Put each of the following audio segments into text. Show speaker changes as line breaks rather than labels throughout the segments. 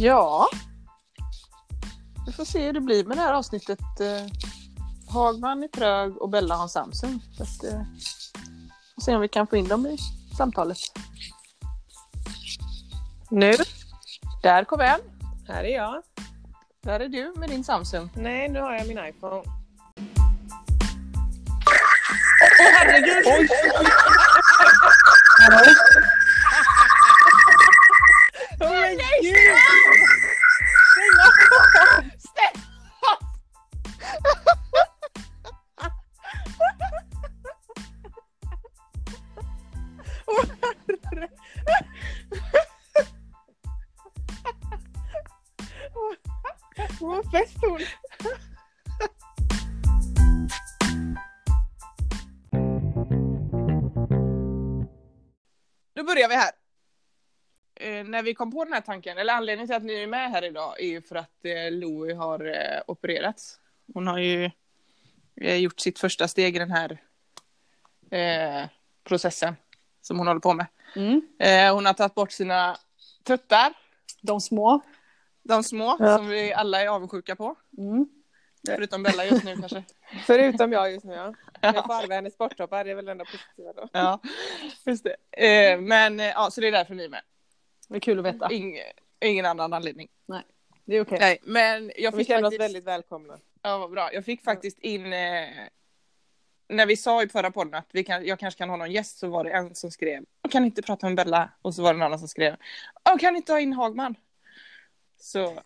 Ja. Vi får se hur det blir med det här avsnittet. Eh, Hagman är trög och Bella har Samsung. Så att, eh, får se om vi kan få in dem i samtalet.
Nu,
Där kom en.
här är jag.
Där är du med din Samsung.
Nej, nu har jag min iPhone. Åh herregud! Åh men gud! Åh,
när vi kom på den här tanken, eller anledningen till att ni är med här idag är ju för att eh, Louie har eh, opererats. Hon har ju eh, gjort sitt första steg i den här eh, processen som hon håller på med.
Mm.
Hon har tagit bort sina tuttar,
De små.
de små,
Ja.
som vi alla är avundsjuka på.
Mm.
Förutom Bella just nu kanske.
Förutom jag just nu ja. Jag får arva hennes sporttoppar, det är väl det enda positiva då.
Ja, just det. Men ja, så det är därför ni är med.
Det är kul att veta.
Ing, ingen annan anledning.
Det är okej.
Nej, men jag
Vi
fick
känner oss
faktiskt...
väldigt välkomna.
Ja, vad bra. Jag fick faktiskt in... Eh, när vi sa i förra podden att vi kan, jag kanske kan ha någon gäst så var det en som skrev jag kan inte prata med Bella och så var det en annan som skrev jag kan inte ha in Hagman. Så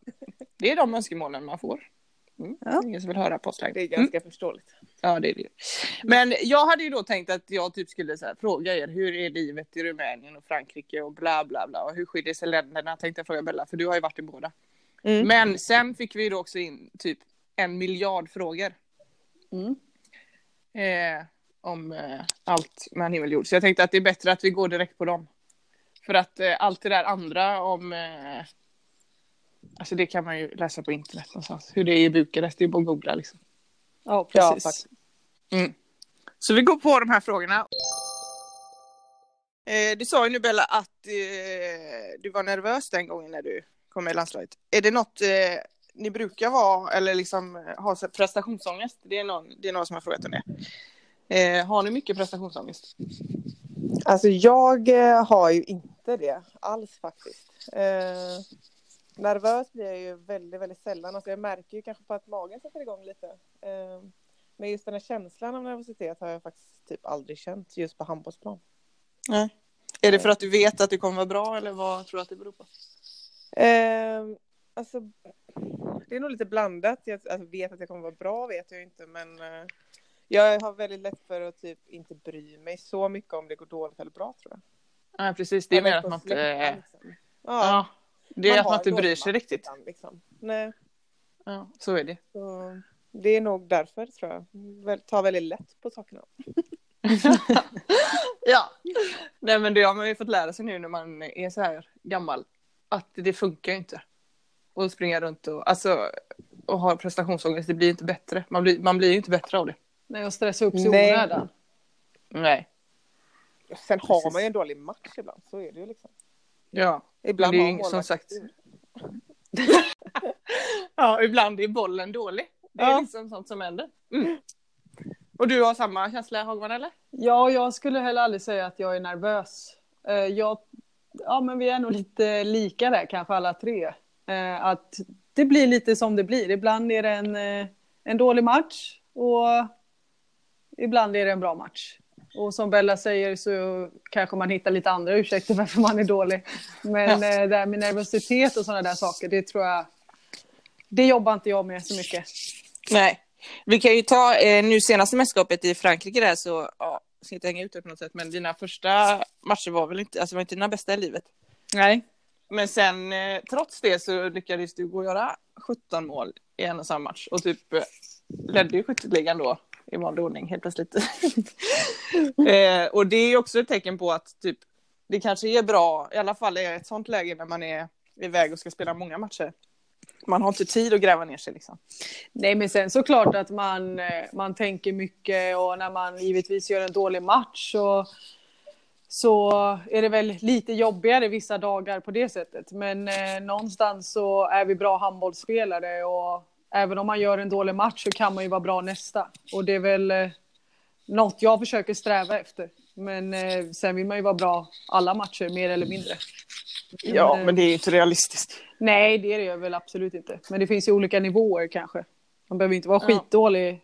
det är de önskemålen man får. Mm.
Ja.
Ingen som vill höra påslag.
Det är
Mm.
ganska förståeligt.
Ja, det är det. Men jag hade ju då tänkt att jag typ skulle så här, fråga er hur är livet i Rumänien och Frankrike och bla bla bla och hur skiljer sig länderna tänkte jag fråga Bella för du har ju varit i båda.
Mm.
Men sen fick vi då också in typ en miljard frågor
Mm.
eh, om eh, allt mellan himmel och jord. Så jag tänkte att det är bättre att vi går direkt på dem. För att eh, allt det där andra om eh, Alltså det kan man ju läsa på internet någonstans. Hur det är i Bukarest, det är bara att googla liksom.
Ja,
Ja,
precis.
faktiskt.
Så vi går på de här frågorna. Eh, du sa ju nu Bella att eh, du var nervös den gången när du kom med i landslaget. Är det något eh, ni brukar vara eller liksom eh, ha prestationsångest? Det är, någon, det är någon som har frågat om det. Eh, har ni mycket prestationsångest?
Alltså jag eh, har ju inte det alls faktiskt. Eh, nervös blir jag ju väldigt, väldigt sällan. Alltså jag märker ju kanske på att magen sätter igång lite. Eh, men just den här känslan av nervositet har jag faktiskt typ aldrig känt just på handbollsplan.
Nej. Är det för att du vet att det kommer vara bra eller vad tror du att det beror på?
Eh, alltså, det är nog lite blandat. Jag alltså, vet att det kommer vara bra vet jag inte men eh, jag har väldigt lätt för att typ inte bry mig så mycket om det går dåligt eller bra tror jag.
Nej precis, det är mer att man inte...
släppa, liksom. Ja,
Ja, det är
man
att man inte bryr sig riktigt.
Liksom. Nej,
Ja, så är det.
så det är nog därför tror jag. Väl, tar väldigt lätt på sakerna.
ja. Nej men det har man ju fått lära sig nu när man är så här gammal. Att det funkar ju inte. Och springa runt och, alltså, och ha prestationsångest, det blir ju inte bättre. Man blir, man blir ju inte bättre av det.
Nej, och stressa upp sig i
Nej.
onödan.
Nej.
Sen har
Precis.
man ju en dålig match ibland, så är det ju liksom.
Ja.
Ibland
Men det är
har
ju som sagt-. Ja, ibland är bollen dålig. Det är
Ja.
liksom sånt som händer. Mm. Och du har samma känsla Hagman eller?
Ja, jag skulle heller aldrig säga att jag är nervös. Eh, Jag, ja, men vi är nog lite lika där kanske alla tre. Eh, Att det blir lite som det blir. Ibland är det en, eh, en dålig match och ibland är det en bra match. Och som Bella säger så kanske man hittar lite andra ursäkter varför man är dålig. Men eh, det här med nervositet och sådana där saker, det tror jag... Det jobbar inte jag med så mycket.
Nej. Vi kan ju ta eh, nu senaste mästerskapet i Frankrike där så, ja, jag ska inte hänga ut det på något sätt, men dina första matcher var väl inte, alltså var inte dina bästa i livet.
Nej.
Men sen eh, trots det så lyckades du gå och göra 17 mål i en och samma match och typ ledde ju skytteligan då i vanlig ordning helt plötsligt. eh, och det är också ett tecken på att typ det kanske är bra, i alla fall i ett sånt läge när man är iväg och ska spela många matcher. Man har inte tid att gräva ner sig liksom.
Nej, men sen såklart att man, eh, man tänker mycket och när man givetvis gör en dålig match så, så är det väl lite jobbigare vissa dagar på det sättet. Men eh, någonstans så är vi bra handbollsspelare och även om man gör en dålig match så kan man ju vara bra nästa. Och det är väl eh, något jag försöker sträva efter. Men eh, sen vill man ju vara bra alla matcher, mer eller mindre.
Ja,
eh,
men det är ju inte realistiskt.
Nej, det är det väl absolut inte. Men det finns ju olika nivåer kanske. Man behöver inte vara
Ja.
skitdålig.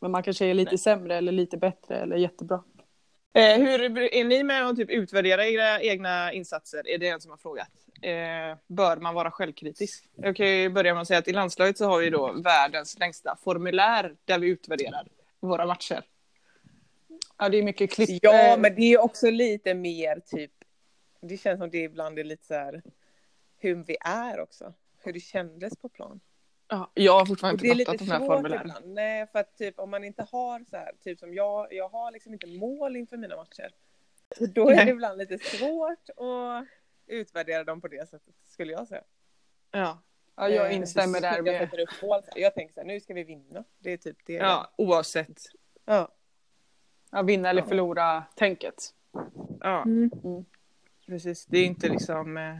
Men man kanske är lite sämre eller lite bättre eller jättebra.
Eh, hur är ni med att typ utvärdera era egna insatser? Är det en som har frågat. Eh, bör man vara självkritisk? Jag kan ju börja med att säga att i landslaget så har vi då världens längsta formulär där vi utvärderar våra matcher.
Ja, det är mycket klipp.
Ja,
eh,
men det är också lite mer typ, det känns som det ibland är lite så här hur vi är också. Hur det kändes på plan.
Ja, jag har fortfarande inte fattat de här formulären.
ibland. Nej, för att typ om man inte har så här, typ som jag, jag har liksom inte mål inför mina matcher. Då är
Nej.
det ibland lite svårt att utvärdera dem på det sättet, skulle jag säga.
Ja.
ja, jag
Eh,
instämmer där
jag
med.
upp mål. Jag tänker så här, nu ska vi vinna. Det är typ det.
ja, oavsett.
ja.
Ja, vinna eller
Ja.
förlora tänket.
Ja,
Mm.
precis. Det är inte liksom... Eh...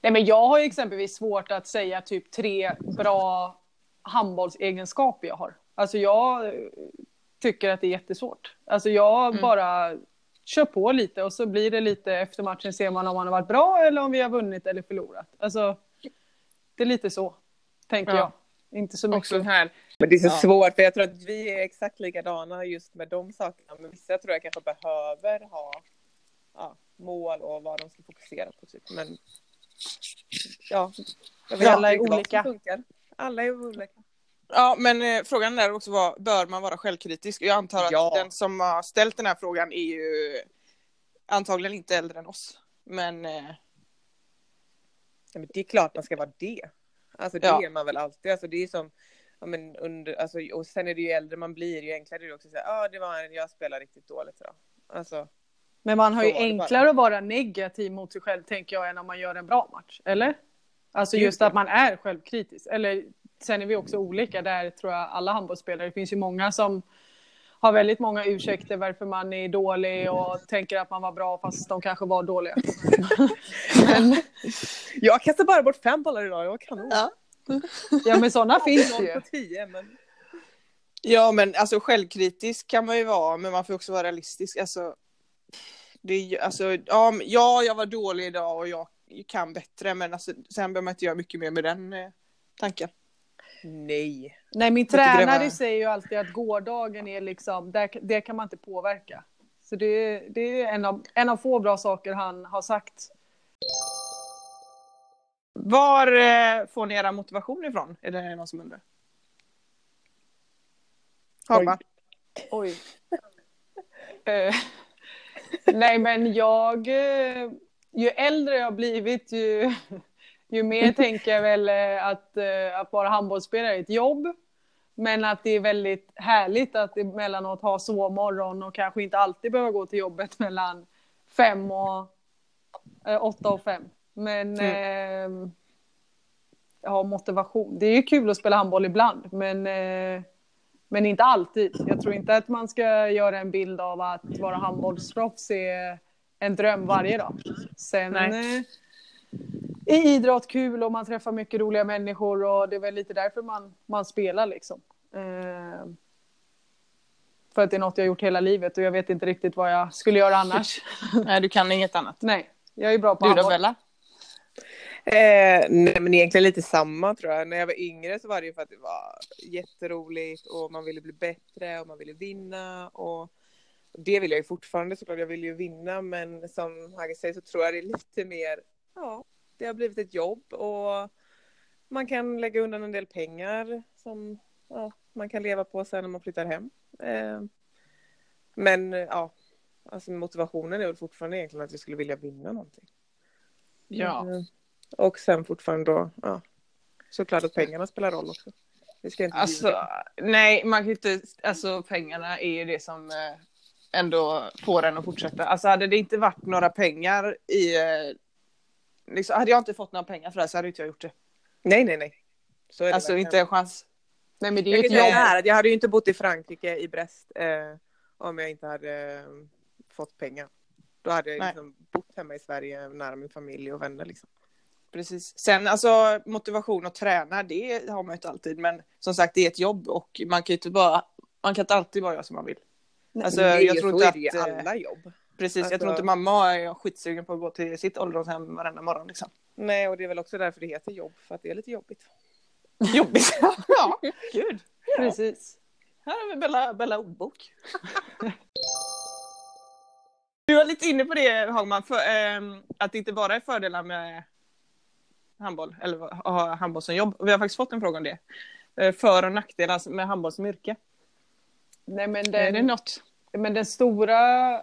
Nej, men jag har ju exempelvis svårt att säga typ tre bra handbollsegenskaper jag har. Alltså jag eh, tycker att det är jättesvårt. Alltså jag
Mm.
bara kör på lite och så blir det lite efter matchen ser man om man har varit bra eller om vi har vunnit eller förlorat. Alltså det är lite så, tänker
Ja.
jag. Inte så mycket.
Också här...
Men det är så
Ja.
svårt, för jag tror att vi är exakt likadana just med de sakerna. Men vissa tror jag kanske behöver ha ja, mål och vad de ska fokusera på. Typ. Men ja, jag vet
Alla är olika.
Alla är olika.
Ja, men eh, frågan där också var, bör man vara självkritisk? Jag antar att
Ja.
den som har ställt den här frågan är ju antagligen inte äldre än oss. Men eh,
Ja, men det är klart man ska vara det. Alltså det
Ja.
är man väl alltid. Alltså det är som, ja, men under, alltså, och sen är det ju äldre man blir, ju enklare är det också att säga, ja ah, det var en, jag spelar riktigt dåligt idag. Alltså,
Men man har ju enklare att vara negativ mot sig själv tänker jag än om man gör en bra match. Eller? Alltså just att man är självkritisk. Eller sen är vi också olika där tror jag alla handbollsspelare. Det finns ju många som har väldigt många ursäkter varför man är dålig och tänker att man var bra fast de kanske var dåliga. men,
jag kastar bara bort fem bollar idag, jag var kanon.
Ja.
ja men sådana finns ju.
på tio, men
ja, men alltså självkritisk kan man ju vara, men man får också vara realistisk. Alltså, det alltså, ja, jag var dålig idag och jag kan bättre, men alltså, sen behöver man inte göra mycket mer med den eh, tanken.
Nej.
Nej min tränare säger ju alltid att gårdagen är liksom, där, det kan man inte påverka. Så det, det är en av, en av få bra saker han har sagt.
Var eh, får ni era motivation ifrån? Är det någon som undrar? Hagman?
Oj. Eh, nej men jag, eh, ju äldre jag har blivit ju, ju mer tänker jag väl eh, att, eh, att vara handbollsspelare är ett jobb. Men att det är väldigt härligt att emellanåt ha sovmorgon och kanske inte alltid behöva gå till jobbet mellan fem och eh, åtta och fem. Men eh, ja, motivation. Det är ju kul att spela handboll ibland, men eh, men inte alltid. Jag tror inte att man ska göra en bild av att vara handbollsproffs är en dröm varje dag. Sen eh, är idrott kul och man träffar mycket roliga människor och det är väl lite därför man, man spelar liksom. Eh, för att det är något jag har gjort hela livet och jag vet inte riktigt vad jag skulle göra annars.
Nej, du kan inget annat.
Nej, jag är bra på
Du då. Bella?
Eh, nej men egentligen lite samma tror jag. När jag var yngre så var det ju för att det var jätteroligt och man ville bli bättre och man ville vinna. Och det vill jag ju fortfarande såklart. Jag vill ju vinna men som Hagge säger så tror jag det är lite mer, ja, det har blivit ett jobb och man kan lägga undan en del pengar som ja, man kan leva på sen när man flyttar hem. Eh, men ja, alltså motivationen är väl fortfarande egentligen att vi skulle vilja vinna någonting.
Ja.
Mm. Och sen fortfarande då, ja, såklart att pengarna spelar roll också. Vi ska inte
Alltså,
ljuga.
nej, man kan inte, alltså pengarna är ju det som eh, ändå får en att fortsätta. Alltså hade det inte varit några pengar i, eh, liksom, hade jag inte fått några pengar för det här så hade inte jag gjort det.
Nej, nej, nej. Så är det
Alltså
verkligen.
inte en chans.
Nej men det är
Jag
ju
här, jag hade ju inte bott i Frankrike, i Brest, eh, om jag inte hade eh, fått pengar. Då hade jag
Nej.
liksom bott hemma i Sverige nära min familj och vänner. Liksom.
Precis. Sen alltså motivation att träna, det har man ju inte alltid. Men som sagt, det är ett jobb och man kan ju inte bara, man kan inte alltid bara göra som man vill. Alltså,
det är
jag tror inte att, eh,
alla jobb.
Precis, jag
Alltså-
tror inte mamma är skitsugen på att gå till sitt ålderdomshem varenda morgon liksom.
Nej, och det är väl också därför det heter jobb, för att det är lite jobbigt.
Jobbigt. ja, gud. Ja.
Precis.
Här har vi Bella, Bella ordbok. du var lite inne på det Hagman, för, ehm, att det inte bara är fördelar med handboll, eller att ha handboll som jobb. Vi har faktiskt fått en fråga om det. Eh, För och nackdelar med handboll som yrke.
Nej, men
Är det
den,
något?
men den stora...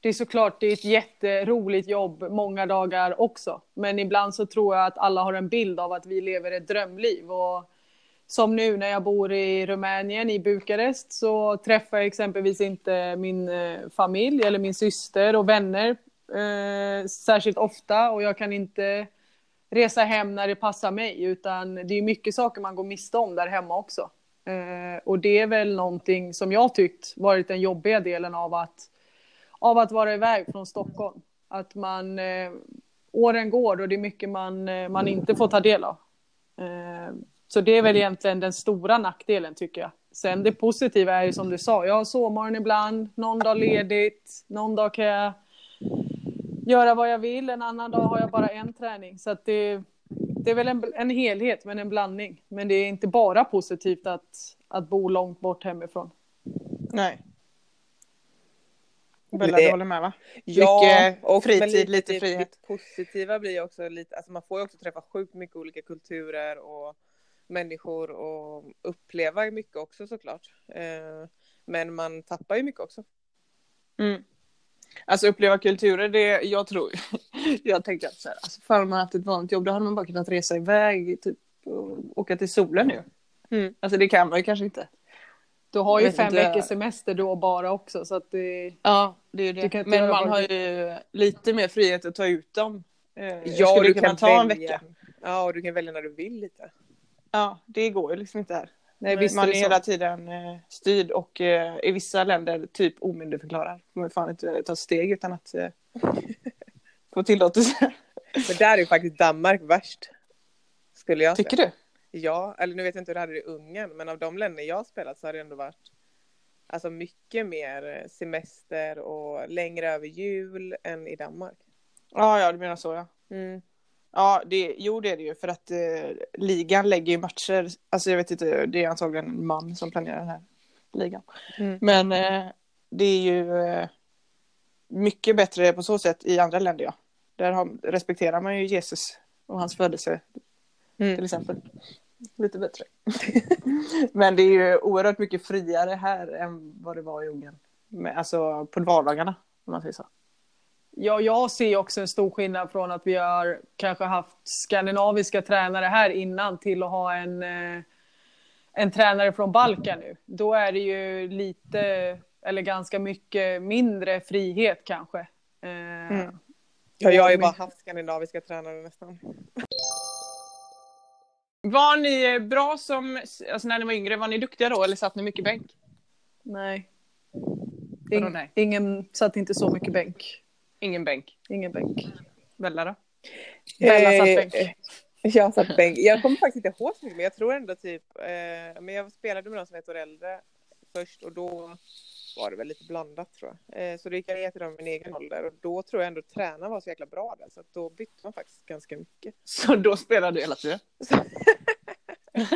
Det är såklart det är ett jätteroligt jobb många dagar också. Men ibland så tror jag att alla har en bild av att vi lever ett drömliv. Och som nu när jag bor i Rumänien, i Bukarest, så träffar jag exempelvis inte min eh, familj eller min syster och vänner eh, särskilt ofta. Och jag kan inte resa hem när det passar mig, utan det är mycket saker man går miste om där hemma också. Eh, och det är väl någonting som jag tyckt varit den jobbiga delen av att, av att vara iväg från Stockholm. Att man, eh, åren går och det är mycket man, eh, man inte får ta del av. Eh, så det är väl egentligen den stora nackdelen tycker jag. Sen det positiva är ju som du sa, jag har sovmorgon ibland, någon dag ledigt, någon dag kan jag göra vad jag vill, en annan dag har jag bara en träning. Så att det, det är väl en, en helhet, men en blandning. Men det är inte bara positivt att, att bo långt bort hemifrån.
Nej. Bella,
Det-
du håller med va?
Ja,
Mycket
och
fritid,
lite,
lite frihet.
Det positiva blir också lite, alltså man får ju också träffa sjukt mycket olika kulturer och människor och uppleva mycket också såklart. Eh, men man tappar ju mycket också.
Mm. Alltså uppleva kulturer, det jag tror. jag tänkte att så här, alltså, för man haft ett vanligt jobb då hade man bara kunnat resa iväg, typ och åka till solen nu.
Mm.
Alltså det kan man ju kanske inte.
Du har ju fem veckors semester då bara också, så att det...
Ja, det är det. Men man har ju lite mer frihet att ta ut dem. Eh, jag
Ja,
skulle
du
kunna
kan
ta en
välja.
vecka.
Ja, och du kan välja när du vill lite.
Ja, det går ju liksom inte här.
Nej, visst
man
är
är hela tiden eh, styrd och eh, i vissa länder typ omyndigförklarad. Man får fan inte ta steg utan att eh, få tillåtelse.
Men där är ju faktiskt Danmark värst. Skulle jag
Tycker
säga. Ja, eller nu vet jag inte hur det hade det i Ungern, men av de länder jag spelat så har det ändå varit alltså mycket mer semester och längre över jul än i Danmark.
Ja, ja, du menar så ja.
Mm.
Ja, det, jo det är det ju för att eh, ligan lägger ju matcher. Alltså jag vet inte, det är antagligen en man som planerar den här ligan.
Mm.
Men eh, det är ju eh, mycket bättre på så sätt i andra länder ja. Där har, respekterar man ju Jesus och hans födelse
Mm.
till exempel. Lite bättre. Men det är ju oerhört mycket friare här än vad det var i Ungern. Med, alltså på vardagarna om man säger så.
Ja, jag ser också en stor skillnad från att vi har kanske haft skandinaviska tränare här innan till att ha en, eh, en tränare från Balkan nu. Då är det ju lite, eller ganska mycket mindre frihet kanske. Eh,
Mm.
Ja, jag har ju bara haft skandinaviska tränare nästan.
Var ni bra som, alltså när ni var yngre, var ni duktiga då eller satt ni mycket bänk?
Nej. Ing,
nej?
ingen satt inte så mycket bänk.
Ingen bänk.
Ingen bänk.
Bella då?
Bella satt
Eh,
bänk.
eh, Jag satt bänk. Jag kommer faktiskt inte ihåg så mycket, men jag tror ändå typ, eh, men jag spelade med någon som ett år äldre först och då var det väl lite blandat tror jag. Eh, så då gick jag ner till dem i min egen ålder och då tror jag ändå tränaren var så jäkla bra där så att då bytte man faktiskt ganska mycket.
Så då spelade du hela tiden?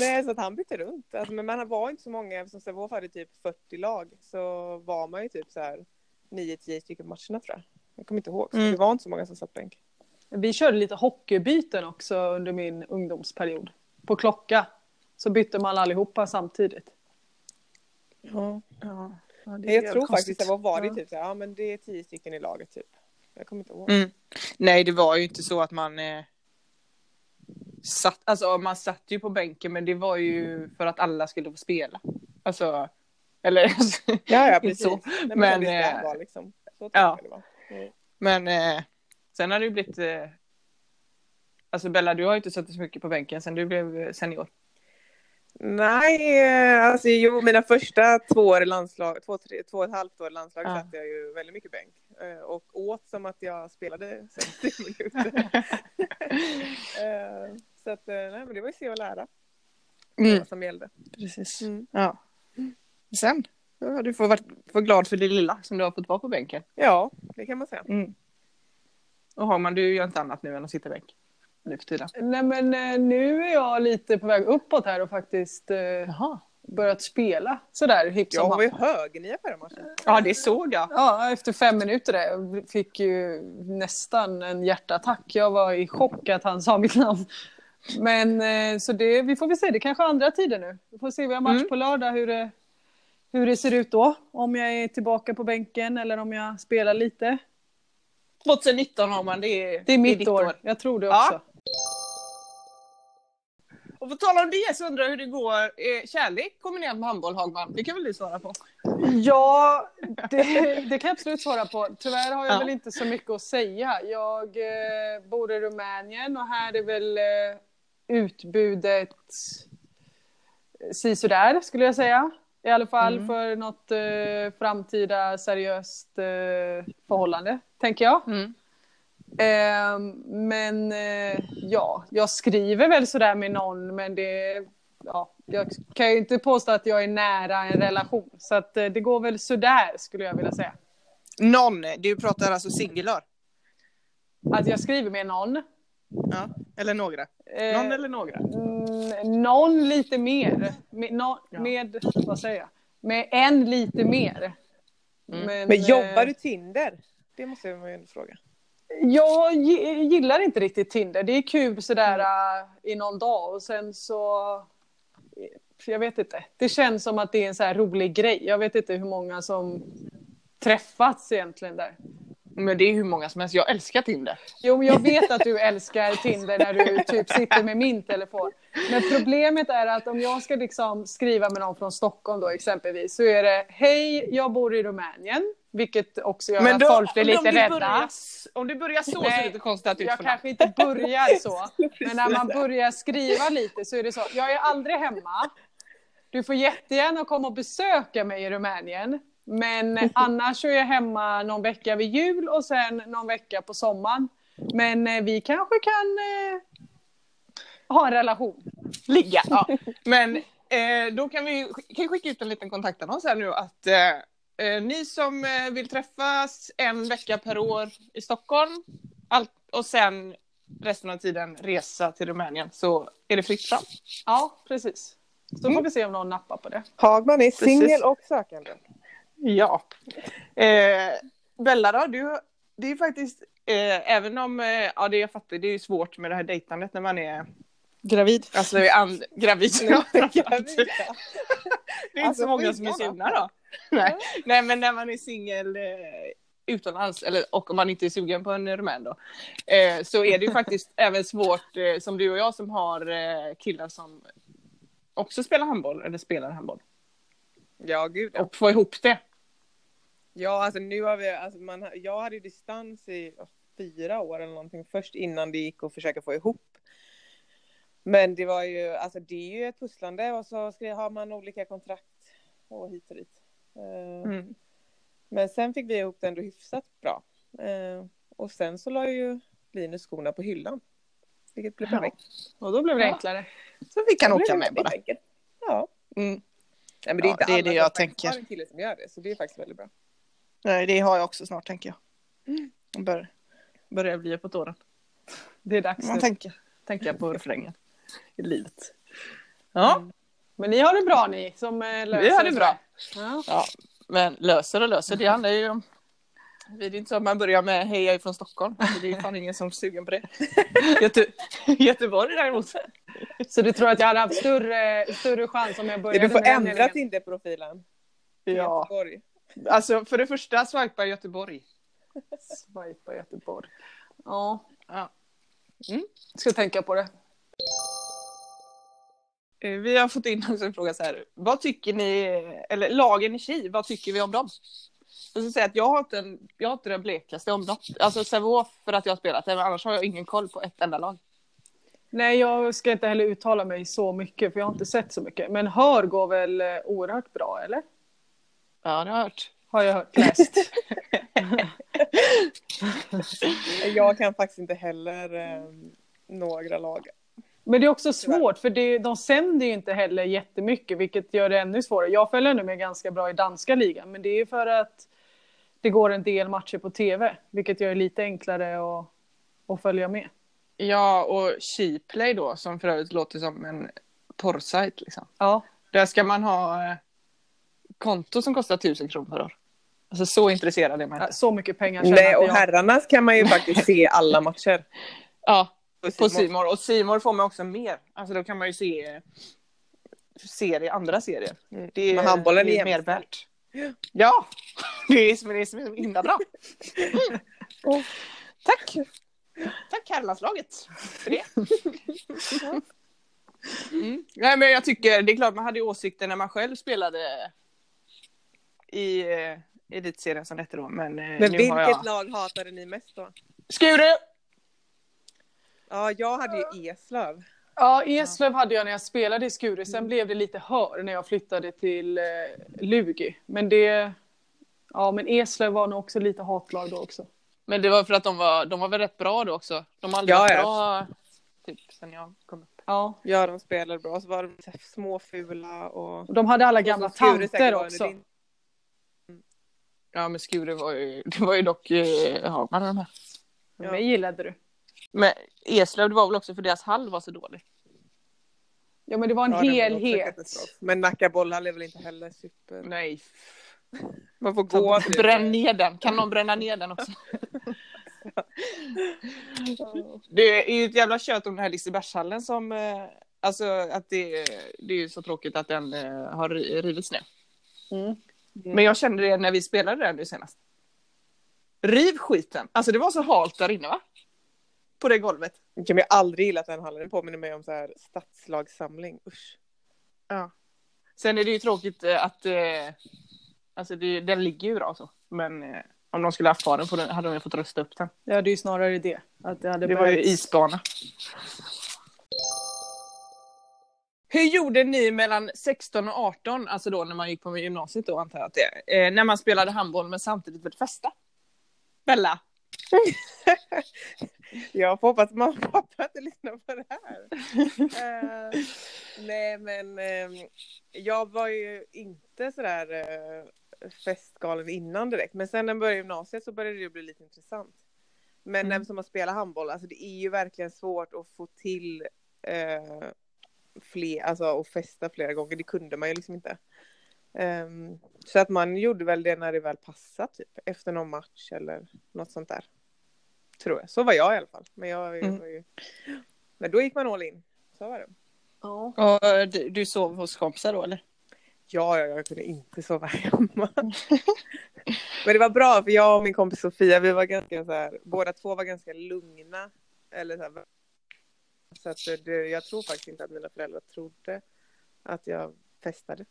Nej, så att han bytte runt. Alltså, men man var inte så många, eftersom Sävehof hade typ 40 lag så var man ju typ så här 9-10 stycken matcherna tror jag. Jag kommer inte ihåg, så
Mm.
det var inte så många som satt bänk.
Vi körde lite hockeybyten också under min ungdomsperiod. På klocka. Så bytte man allihopa samtidigt.
Ja.
Ja.
Men jag tror faktiskt det var det typ så här, ja men det är 10 stycken i laget typ. Jag kommer inte ihåg.
Mm. Nej, det var ju inte så att man eh, satt, alltså man satt ju på bänken men det var ju för att alla skulle få spela. Alltså, eller
Ja, ja precis.
så.
Nej, men,
Men,
det
eh,
vara liksom. Så
ja.
det var. Mm.
Men eh, sen har det ju blivit, eh, alltså Bella du har ju inte suttit så mycket på bänken sen du blev eh, senior.
Nej, eh, alltså jo, mina första två år i landslag, två, tre, två och ett halvt år i landslag
Ja.
satt jag ju väldigt mycket bänk. Eh, Och åt som att jag spelade 60 minuter. Eh, Så att, nej men det var ju se och lära.
Mm.
Vad som gällde.
Precis.
Mm.
Ja. Sen, ja, du får vara glad för det lilla som du har fått vara på bänken.
Ja, det kan man säga.
Mm. Och Hagman, du gör inte annat nu än att sitta i bänk nu för tiden.
Nej men eh, nu är jag lite på väg uppåt här och faktiskt eh,
Jaha.
börjat spela sådär hipp
Jag
som
var ju högernia förra matchen.
Ja, det såg jag.
Ja, efter fem minuter där. Jag fick ju nästan en hjärtattack. Jag var i chock att han sa mitt namn. Men eh, så det, vi får väl se, det kanske är andra tider nu. Vi får se, vi har match
Mm.
på lördag hur det, hur det ser ut då. Om jag är tillbaka på bänken eller om jag spelar lite.
2019 har man, det är,
Det är mitt
ditt
år. jag tror det
Ja. Och på tal om det så undrar jag hur det går. Eh, kärlek kombinerat med handboll, Hagman. Det kan väl du svara på?
Ja, det, det kan jag absolut svara på. Tyvärr har jag
Ja.
väl inte så mycket att säga. Jag eh, bor i Rumänien och här är väl eh, utbudet sisådär skulle jag säga. I alla fall
Mm.
för något eh, framtida seriöst eh, förhållande, tänker jag.
Mm.
Eh, men eh, ja, jag skriver väl sådär med någon, men det... Ja, jag kan ju inte påstå att jag är nära en relation. Så att eh, det går väl sådär, skulle jag vilja säga.
Någon, du pratar alltså singular?
Att jag skriver med någon.
Ja, eller några?
Eh,
Någon eller några?
mm, någon lite mer. Med, nå-
Ja.
med, vad säger jag? Med en lite mer.
Mm.
Men jobbar
eh,
du Tinder? Det måste man ju fråga.
Jag gi- gillar inte riktigt Tinder. Det är kul sådär äh, i någon dag och sen så... eh, Jag vet inte. Det känns som att det är en så här rolig grej. Jag vet inte hur många som träffats egentligen där.
Men det är hur många som helst. Jag älskar Tinder.
Jo, men jag vet att du älskar Tinder när du typ sitter med min telefon. Men problemet är att om jag ska liksom skriva med någon från Stockholm då exempelvis så är det Hej, jag bor i Rumänien. Vilket också gör att folk blir lite rädda.
Börjar, om du börjar så så är
Nej,
det lite konstigt att
Jag kanske inte börjar så, men när man börjar skriva lite så är det så. Jag är aldrig hemma. Du får jättegärna komma och besöka mig i Rumänien. Men annars så är jag hemma någon vecka vid jul och sen någon vecka på sommaren. Men eh, vi kanske kan eh, ha en relation.
ligga. Ja. Men eh, då kan vi kan skicka ut en liten kontaktannons här nu att eh, eh, ni som eh, vill träffas en vecka per år i Stockholm allt, och sen resten av tiden resa till Rumänien så är det fritt fram.
Ja, precis. Så får vi se om någon nappar på det.
Hagman är singel och sökande.
Ja. Eh, Bella då, du, det är faktiskt, eh, även om, eh, ja det jag fattar, det är ju svårt med det här dejtandet när man är
Gravid.
alltså, är and, gravid. Ja,
Gravid.
Det är inte
Alltså,
så många som är sugna då. Nej. Nej, men när man är singel eh, utomlands, eller, och om man inte är sugen på en rumän då, eh, så är det ju faktiskt även svårt, eh, som du och jag som har eh, killar som också spelar handboll, eller spelar handboll,
Ja, gud ja.
och få ihop det.
Ja, alltså nu har vi, alltså man, jag hade distans i fyra år eller någonting först innan det gick att försöka få ihop. Men det var ju, alltså det är ju ett pusslande och så ska, har man olika kontrakt och hit och dit. Eh,
Mm.
Men sen fick vi ihop det ändå hyfsat bra. Eh, och sen så la ju Linus skorna på hyllan. Vilket blev
Ja.
perfekt.
Och då blev det
Ja.
enklare.
Så vi kan åka med bara.
Ja.
Mm.
Nej, men det är
Ja,
inte
det är
alla
det jag tänker.
har en kille som gör det, så det är faktiskt väldigt bra.
Nej, det har jag också snart tänker jag. Jag bör, börjar bli på tåren.
Det är dags
Man
nu.
tänker, tänker på refrängen i livet. Ja,
Men ni har det bra ni som eh, löser
vi har det bra.
Ja.
Ja, men löser och löser, det handlar ju om... Det är inte så att man börjar med hej jag är från Stockholm. Det är fan ingen som är sugen på det. Göte, Göteborg däremot.
Så du tror att jag hade haft större, större chans om jag började
Du får
med
ändra? Tinder-profilen.
Ja,
Göteborg.
Alltså för det första swipa Göteborg.
Swipa Göteborg. Ja,
Ja. Mm.
ska tänka på det.
Eh, Vi har fått in också en fråga så här. Vad tycker ni, eller lagen i Ki, vad tycker vi om dem? Jag ska säga att jag har inte, en, jag har inte den blekaste om något. Alltså Sävehof för att jag har spelat det, men annars har jag ingen koll på ett enda lag.
Nej, jag ska inte heller uttala mig så mycket för jag har inte sett så mycket. Men Hör går väl eh, oerhört bra, eller?
Ja, det har jag hört.
Har jag hört, läst.
Jag kan faktiskt inte heller eh, några lag.
Men det är också svårt för det, de sänder ju inte heller jättemycket vilket gör det ännu svårare. Jag följer nu med ganska bra i danska ligan men det är för att det går en del matcher på tv vilket gör det lite enklare att, att följa med.
Ja, och Sheplay då, som för övrigt låter som en porrsajt. Liksom.
Ja,
Där ska man ha eh, konto som kostar tusen kronor per år. Alltså så intresserad är man inte.
så mycket pengar tjänar
Nej, och
jag.
herrarnas kan man ju faktiskt se alla matcher.
Ja,
På.
Simor Och Simor får man också mer. Alltså då kan man ju se serie, andra serier.
Mm.
Det är,
Men handbollen
det
är
mer värt. Ja, det är som det är som är himla bra.
Oh.
Tack! Tack herrlandslaget för det. Mm. Nej men jag tycker, det är klart man hade ju åsikter när man själv spelade i eh, elitserien som det hette då. Men, eh,
Men
nu har
vilket
jag...
lag hatade ni mest då?
Skure!
Ja, jag hade ju Eslöv.
Ja, Eslöv hade jag när jag spelade i Skure. Sen blev det lite hör när jag flyttade till eh, Lugi. Men det... Ja, men Eslöv var nog också lite hatlag då också.
Men det var för att de var, de var väl rätt bra då också. De har aldrig
Ja,
varit
ja.
bra typ sen jag kom upp.
Ja,
Ja, de spelade bra. Så var de så här småfula och...
och de hade alla gamla tanter också.
Ja men Skure var ju, det var ju dock eh, Hagman och de här.
Ja.
Mig gillade du.
Men Eslöv det var väl också för deras hall var så dålig.
Ja, men det var en
Ja, var
helhet.
katastrof. Men Nacka bollhall är väl inte heller super...
Nej.
Man får gå
Så bränn ner den. Kan någon bränna ner den också? det är ju ett jävla kött om den här Lisebergshallen som eh, Alltså att det, det är ju så tråkigt att den eh, har ri- rivits ner.
Mm.
Men jag kände det när vi spelade där nu senast. Riv skiten! Alltså det var så halt där inne va? På det golvet.
Jag har aldrig gillat den hallen. Den påminner mig om så här stadslagssamling. Usch.
Ja. Sen är det ju tråkigt eh, att eh, alltså det, den ligger ju bra så. Men eh, om de skulle haft kvar den den hade de ju fått rösta upp den.
Ja, det är ju snarare det. Att det hade
Det var ju isbana. Hur gjorde ni mellan 16 och 18, alltså då när man gick på gymnasiet då antar jag att det är, eh, när man spelade handboll men samtidigt ville festa? Bella?
Jag får hoppas att mamma och pappa inte lyssnar på det här. Eh, nej men eh, jag var ju inte sådär uh, festgalen innan direkt. Men sen när jag började gymnasiet så började det bli lite intressant. Men
Mm.
mm. som att spela handboll, alltså det är ju verkligen svårt att få till eh, fler, alltså att festa flera gånger. Det kunde man ju liksom inte. Ehm, så att man gjorde väl det när det väl passade, typ efter någon match eller något sånt där. Tror jag. Så var jag i alla fall. Men, jag, jag
Mm.
var ju... Men då gick man all in. Så var det.
Ja.
Och du, du sov hos kompisar då eller?
Ja, ja, jag kunde inte sova hemma. Men det var bra för jag och min kompis Sofia, vi var ganska så här, båda två var ganska lugna. Eller så här, så att det, jag tror faktiskt inte att mina föräldrar trodde att jag festade.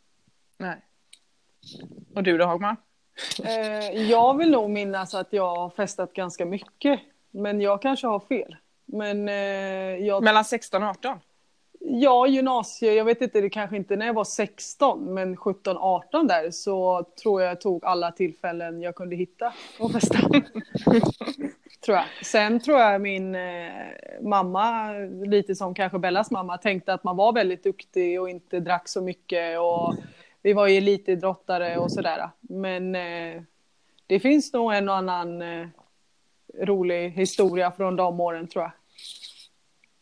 Nej. Och du då Hagman?
Eh, jag vill nog minnas att jag har festat ganska mycket. Men jag kanske har fel. Men eh, jag,
Mellan 16 och 18?
Ja, gymnasie, jag vet inte, det kanske inte när jag var 16, men 17-18 där så tror jag tog alla tillfällen jag kunde hitta och festa. tror jag. Sen tror jag min eh, mamma, lite som kanske Bellas mamma, tänkte att man var väldigt duktig och inte drack så mycket och vi var ju elitidrottare och sådär. Men eh, det finns nog en och annan eh, rolig historia från de åren tror jag.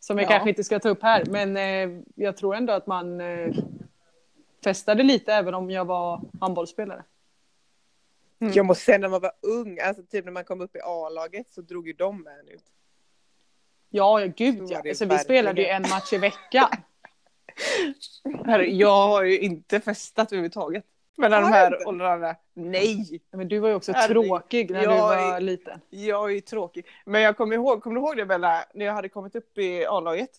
Som jag
Ja.
kanske inte ska ta upp här, men eh, jag tror ändå att man eh, festade lite även om jag var handbollsspelare.
Mm.
Jag måste säga när man var ung, alltså typ när man kom upp i A-laget så drog ju de med en ut.
Ja, gud ja. Alltså, vi spelade ju en match i veckan.
Jag har ju inte festat överhuvudtaget. Mellan de här åldrarna. Nej!
Men du var ju också
Herregud.
tråkig när du
är-
var liten.
Jag är tråkig. Men jag kommer ihåg, kommer du ihåg det Bella? När jag hade kommit upp i A-laget.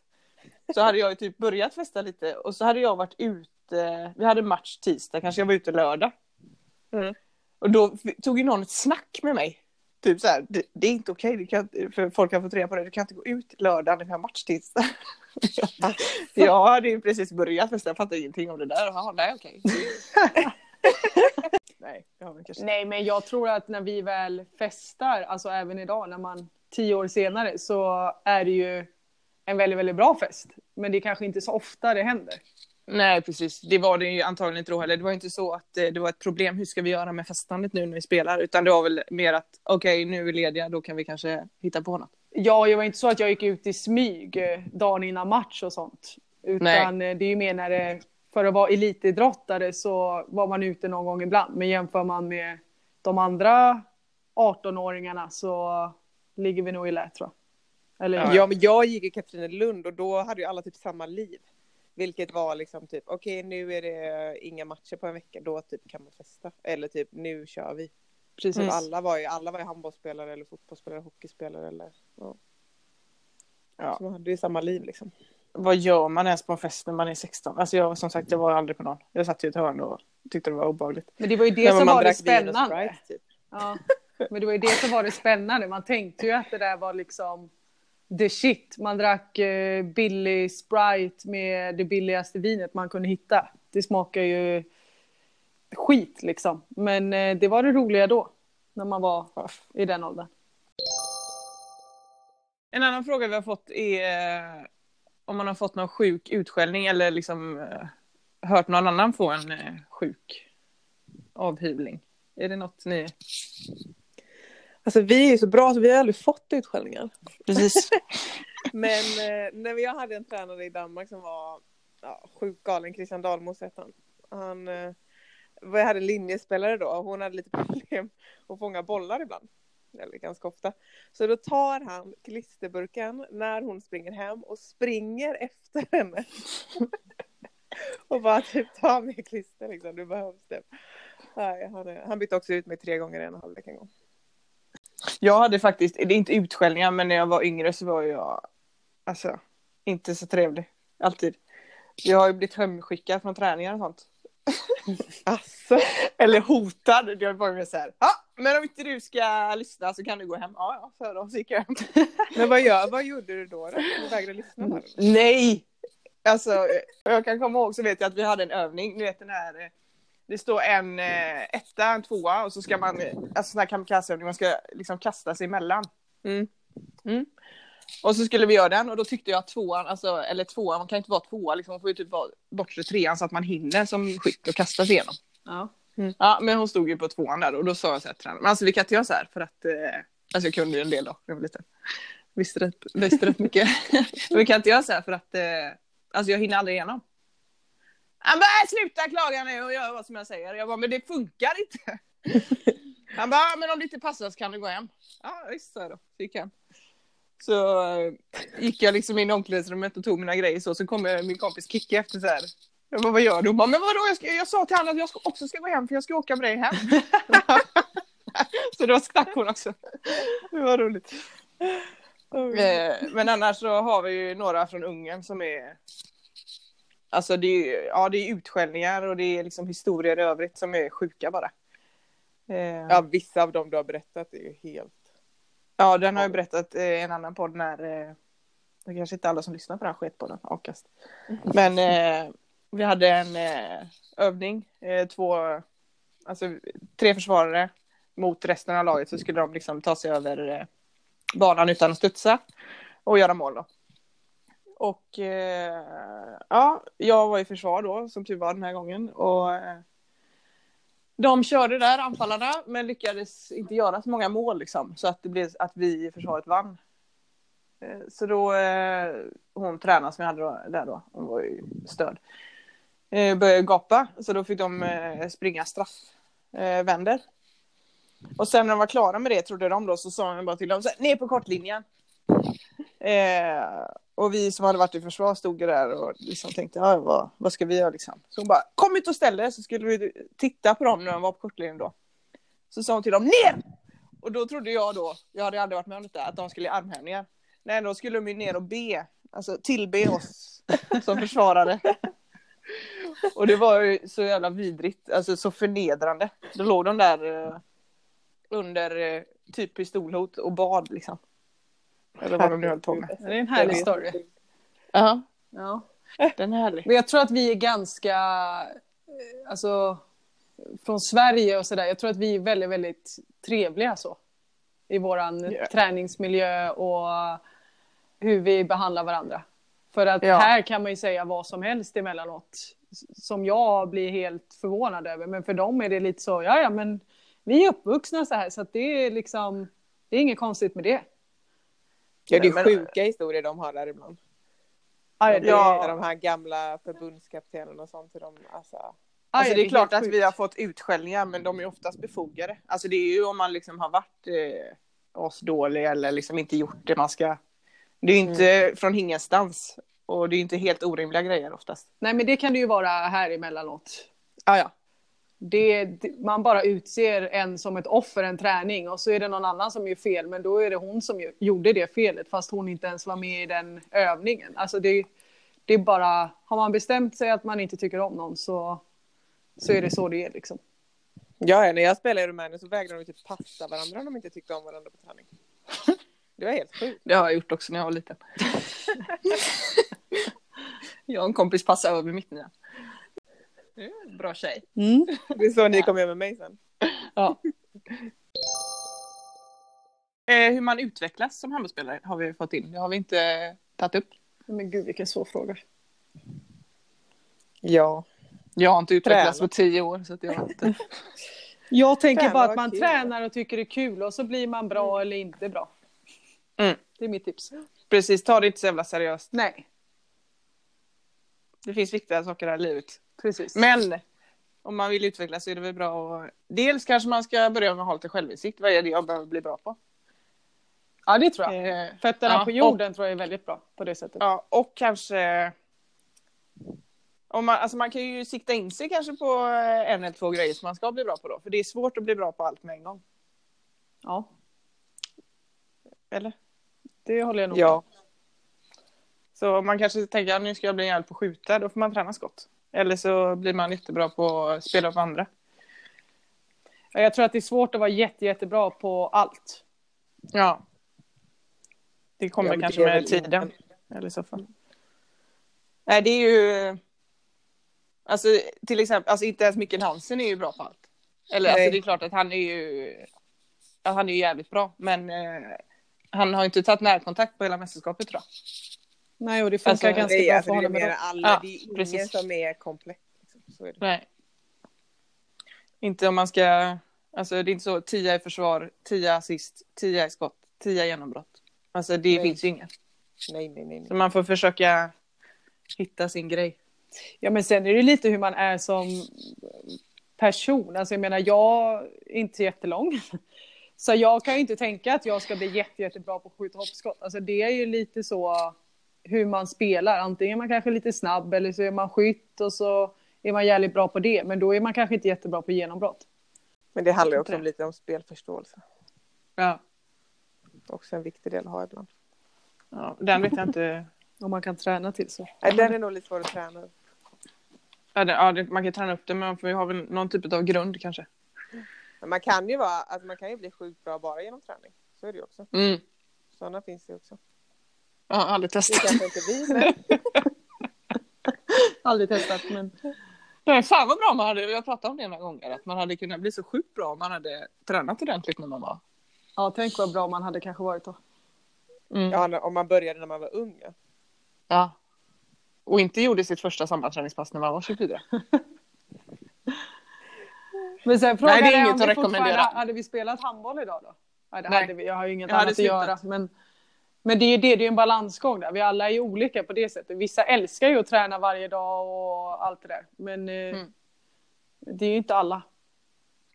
Så hade jag ju typ börjat festa lite och så hade jag varit ute, vi hade match tisdag, kanske jag var ute lördag.
Mm.
Och då tog ju någon ett snack med mig. Typ så här, det, det är inte okej, kan, för folk har fått reda på det, du kan inte gå ut lördag när vi har match tisdag. jag hade ju precis börjat festa, jag fattade ingenting om det där. Jaha, nej okej. nej,
Nej, men jag tror att när vi väl festar, alltså även idag när man tio år senare, så är det ju en väldigt, väldigt bra fest. Men det är kanske inte så ofta det händer.
Nej, precis. Det var det ju antagligen inte då heller. Det var inte så att eh, det var ett problem, hur ska vi göra med festandet nu när vi spelar? Utan det var väl mer att okej, nu är vi lediga, då kan vi kanske hitta på något.
Ja, det var inte så att jag gick ut i smyg eh, dagen innan match och sånt. Utan eh, det är ju mer när det, för att vara elitidrottare så var man ute någon gång ibland. Men jämför man med de andra 18-åringarna så ligger vi nog i lä tror jag. Eller
Ja.
Ja, men jag gick i Katrinelund och då hade ju alla typ samma liv. Vilket var liksom typ, okej nu är det inga matcher på en vecka, då typ kan man festa. Eller typ, nu kör vi.
precis.
Mm.
Alla var ju, alla var ju handbollsspelare eller fotbollsspelare, hockeyspelare eller ja.
Ja.
Så man hade ju samma liv liksom.
Vad gör man ens på en fest när man är 16? Alltså jag, som sagt, jag var aldrig på någon. Jag satt i ett hörn och tyckte det var obehagligt.
Men det var ju det
men
som var det spännande.
Sprite, typ.
Ja. Men det var ju det som var det spännande. Man tänkte ju att det där var liksom the shit. Man drack eh, billig Sprite med det billigaste vinet man kunde hitta. Det smakar ju skit liksom. Men eh, det var det roliga då. När man var i den åldern.
En annan fråga vi har fått är om man har fått någon sjuk utskällning eller liksom eh, hört någon annan få en eh, sjuk avhyvling. Är det något ni...
Alltså vi är ju så bra så vi har aldrig fått utskällningar.
Precis.
Men eh, när jag hade en tränare i Danmark som var ja, sjukt galen, Christian Dahlmos hette han. Han jag hade en linjespelare då och hon hade lite problem att fånga bollar ibland. Eller ganska ofta. Så då tar han klisterburken när hon springer hem och springer efter henne. och bara typ ta med klister liksom, du behövs det. Nej, han, är- han bytte också ut mig tre gånger i en halvlek en gång.
Jag hade faktiskt, det är inte utskällningar, men när jag var yngre så var jag alltså inte så trevlig. Alltid. Jag har ju blivit hemskickad från träningar och sånt.
Alltså.
Eller hotad. Det var ju så här, ja, men om inte du ska lyssna så kan du gå hem. Ja, ja, så då så gick jag hem.
Men vad, gör, vad gjorde du då? då? Du vägrade lyssna det?
Nej! Alltså, jag kan komma ihåg så vet jag att vi hade en övning, ni vet den här eh, det står en eh, etta, en tvåa och så ska man, eh, alltså sån här kamikazeövning, man ska liksom kasta sig emellan.
Mm.
Mm. Och så skulle vi göra den och då tyckte jag att tvåan, alltså, eller tvåan, man kan inte vara tvåa, liksom, man får ju typ vara bortre trean så att man hinner som skytt och kasta sig igenom.
Ja.
Ja, men hon stod ju på tvåan där och då sa jag så här till tränaren, men alltså vi kan inte göra så här för att, eh, alltså jag kunde ju en del då, jag var liten. Visste rätt, visste rätt mycket. men vi kan inte göra så här för att, eh, alltså jag hinner aldrig igenom. Han bara, sluta klaga nu och gör vad som jag säger. Jag bara, men det funkar inte. Han bara, men om det inte passar så kan du gå hem. Ja, visst så då. Så gick jag hem. Så eh, gick jag liksom in i omklädningsrummet och tog mina grejer så, så kom eh, min kompis Kicki efter så här. Jag bara, vad gör du? Hon bara, men vadå, jag, ska, jag sa till honom att jag ska, också ska gå hem för jag ska åka med dig hem. så då stack hon också. Det var roligt. Eh, Men annars så har vi ju några från Ungern som är Alltså det är, ja, det är utskällningar och det är liksom historier i övrigt som är sjuka bara. Eh,
Ja, vissa av dem du har berättat är ju helt...
ja den har jag berättat i en annan podd när eh, Det kanske inte alla som lyssnar på den här sketpodden, Akast. Men eh, vi hade en eh, övning, eh, två, alltså tre försvarare mot resten av laget så skulle de liksom ta sig över eh, banan utan att studsa och göra mål då. Och eh, ja, jag var i försvar då som tur var den här gången och eh, de körde där anfallarna men lyckades inte göra så många mål liksom så att det blev att vi i försvaret vann. Eh, Så då, eh, hon tränaren som jag hade då, där då, hon var ju störd. Eh, började gapa, så då fick de eh, springa straffvänder. Och sen när de var klara med det, trodde de då, så sa han bara till dem, ner på kortlinjen. Eh, och vi som hade varit i försvar stod där och liksom tänkte, ja, vad, vad ska vi göra liksom? Så hon bara, kom ut och ställ er, så skulle vi titta på dem när de var på kortlinjen då. Så sa hon till dem, ner! Och då trodde jag då, jag hade aldrig varit med om detta, att de skulle i armhävningar. Nej, då skulle de ju ner och be, alltså tillbe oss som försvarare. Och det var ju så jävla vidrigt, alltså så förnedrande. Då låg de där eh, under, eh, typ pistolhot och bad liksom. Eller vad de nu höll på med.
Det är en härlig story.
Ja,
Ja.
den är härlig.
Men jag tror att vi är ganska, eh, alltså från Sverige och sådär, jag tror att vi är väldigt, väldigt trevliga så. I våran
Ja.
träningsmiljö och hur vi behandlar varandra. För att
Ja.
här kan man ju säga vad som helst emellanåt. Som jag blir helt förvånad över. Men för dem är det lite så, ja ja men vi är uppvuxna så här så att det är liksom, det är inget konstigt med det.
Ja, det är
Men-
sjuka historier de har där ibland.
Ja. det,
Ja.
De här gamla förbundskaptenerna och sånt. De, alltså,
Alltså det är klart
helt
att vi har fått utskällningar men de är oftast befogade. Alltså det är ju om man liksom har varit eh, asdålig eller liksom inte gjort det man ska. Det är inte från ingenstans. Och det är inte helt orimliga grejer oftast.
Nej men det kan det ju vara här emellanåt.
Ah, ja.
det, man bara utser en som ett offer en träning och så är det någon annan som gör fel men då är det hon som gjorde det felet fast hon inte ens var med i den övningen. Alltså det, det är bara, har man bestämt sig att man inte tycker om någon så, så är det så det är liksom.
ja, när jag spelade i Rumänien så vägrade de typ passa varandra om de inte tyckte om varandra på träning. Det var helt sjukt.
Det har jag gjort också när jag var liten. jag och en kompis passade över mitt en Bra tjej.
Det är så ni kom över mig sen.
Ja. Eh, hur man utvecklas som handbollsspelare har vi fått in. Det har vi inte tagit upp.
Men gud vilken svår fråga.
Ja.
Jag har inte utvecklats
Träna.
på tio år så att jag har inte.
Jag tänker
Träna
bara att man
kul.
tränar och tycker det är kul och så blir man bra eller inte bra.
Mm.
Det är mitt tips.
Precis, ta det inte så jävla seriöst.
Nej,
Det finns viktiga saker här i livet.
precis.
Men om man vill utvecklas så är det väl bra att... Dels kanske man ska börja med att ha lite självinsikt. Vad är det jag behöver bli bra på?
Ja det tror jag.
Eh,
Fötterna
ja,
på jorden tror jag är väldigt bra på det sättet.
Ja, och kanske... Om man, alltså man kan ju sikta in sig kanske på en eller två grejer som man ska bli bra på då. För det är svårt att bli bra på allt med en gång.
Ja,
Eller?
Det håller jag nog
Ja.
Så om man kanske tänker att nu ska jag bli en jävel på att skjuta, då får man träna skott. Eller så blir man jättebra på att spela på andra.
Ja, Jag tror att det är svårt att vara jätte, jättebra på allt.
Ja. Det kommer
Ja, det
kanske
är
med tiden.
ingen-
Eller så fall. Nej, det är ju... Alltså till exempel, alltså inte ens Mikkel Hansen är ju bra på allt. Eller alltså det är klart att han är ju... Ja, han är ju jävligt bra, men eh, han har inte tagit närkontakt på hela mästerskapet tror jag.
Nej, och det funkar
Alltså,
ganska
Det
bra
alltså,
för
det
honom. idag.
alla.
Ja,
det är ingen
precis.
som är komplett. Liksom. Är det.
Nej. Inte om man ska... Alltså det är inte så 10 i försvar, 10 assist, 10 i skott, 10 genombrott. Alltså det
Nej.
finns ju inget.
Nej, nej, nej. nej.
Så man får försöka hitta sin grej.
Ja, men sen är det lite hur man är som person. Alltså jag menar, jag är inte jättelång. Så jag kan ju inte tänka att jag ska bli jätte, jättebra på att skjuta hoppskott. Alltså det är ju lite så hur man spelar. Antingen är man kanske lite snabb eller så är man skytt och så är man jävligt bra på det. Men då är man kanske inte jättebra på genombrott.
Men det handlar ju också om lite om spelförståelse.
Ja.
Också en viktig del att ha ibland.
ja. Den vet jag inte.
Om man kan träna till så.
Nej, den är nog lite svår att träna.
Ja, det, ja, det, man kan träna upp det, men man får ju ha någon typ av grund kanske.
Men man kan ju vara, alltså man kan ju bli sjukt bra bara genom träning. Så är det ju också.
Mm.
Sådana finns det också.
Jag har aldrig
Det
testat.
kanske inte vi, men
Aldrig testat men.
Nej, fan vad bra man hade, jag pratade om det några gånger, att man hade kunnat bli så sjukt bra om man hade tränat ordentligt när man var.
Ja, tänk vad bra man hade kanske varit då.
Mm.
ja, om man började när man var ung. ja.
Ja. Och inte gjorde sitt första sammaträningspass när man var 24.
Men sen frågan
Nej, det är inget
om
att
vi fortfarande-
rekommendera.
Hade vi spelat handboll idag då? Nej, det
Nej.
hade vi. Jag har ju inget
Jag
annat att göra. Men, men det är ju det, det är en balansgång där. Vi alla är ju olika på det sättet. Vissa älskar ju att träna varje dag och allt det där. Men eh,
Mm.
det är ju inte alla.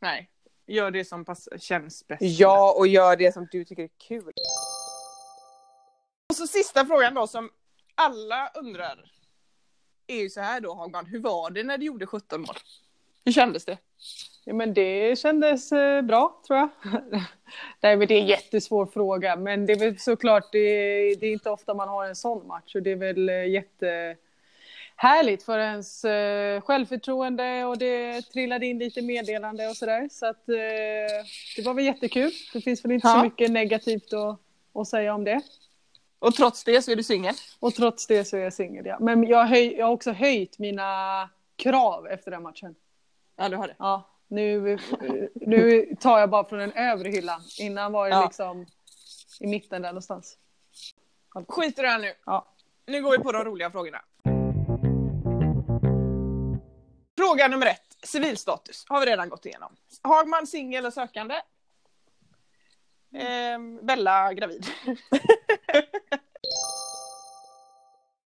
Nej. Gör det som pass, känns bäst.
Ja, och gör det som du tycker är kul.
Och så sista frågan då som alla undrar. Är ju så här då Hagman, hur var det när du gjorde 17 mål? Hur kändes det?
Ja, men det kändes eh, bra, tror jag. Nej, men det är en jättesvår fråga, men det är väl såklart, det, det är inte ofta man har en sån match och det är väl eh, jättehärligt härligt för ens eh, självförtroende och det trillade in lite meddelande och sådär. Så att eh, det var väl jättekul. Det finns väl inte
Ja.
så mycket negativt att, att säga om det.
Och trots det så är du singel.
Och trots det så är jag singel, ja. Men jag, höj, jag har också höjt mina krav efter den matchen.
Ja, du har det.
Ja, nu, nu tar jag bara från den övre hyllan. Innan var jag
Ja.
liksom i mitten där någonstans.
Skit i det här nu.
Ja.
Nu går vi på de roliga frågorna. Fråga nummer ett. Civilstatus har vi redan gått igenom. Hagman singel och sökande. Ehm, Bella gravid.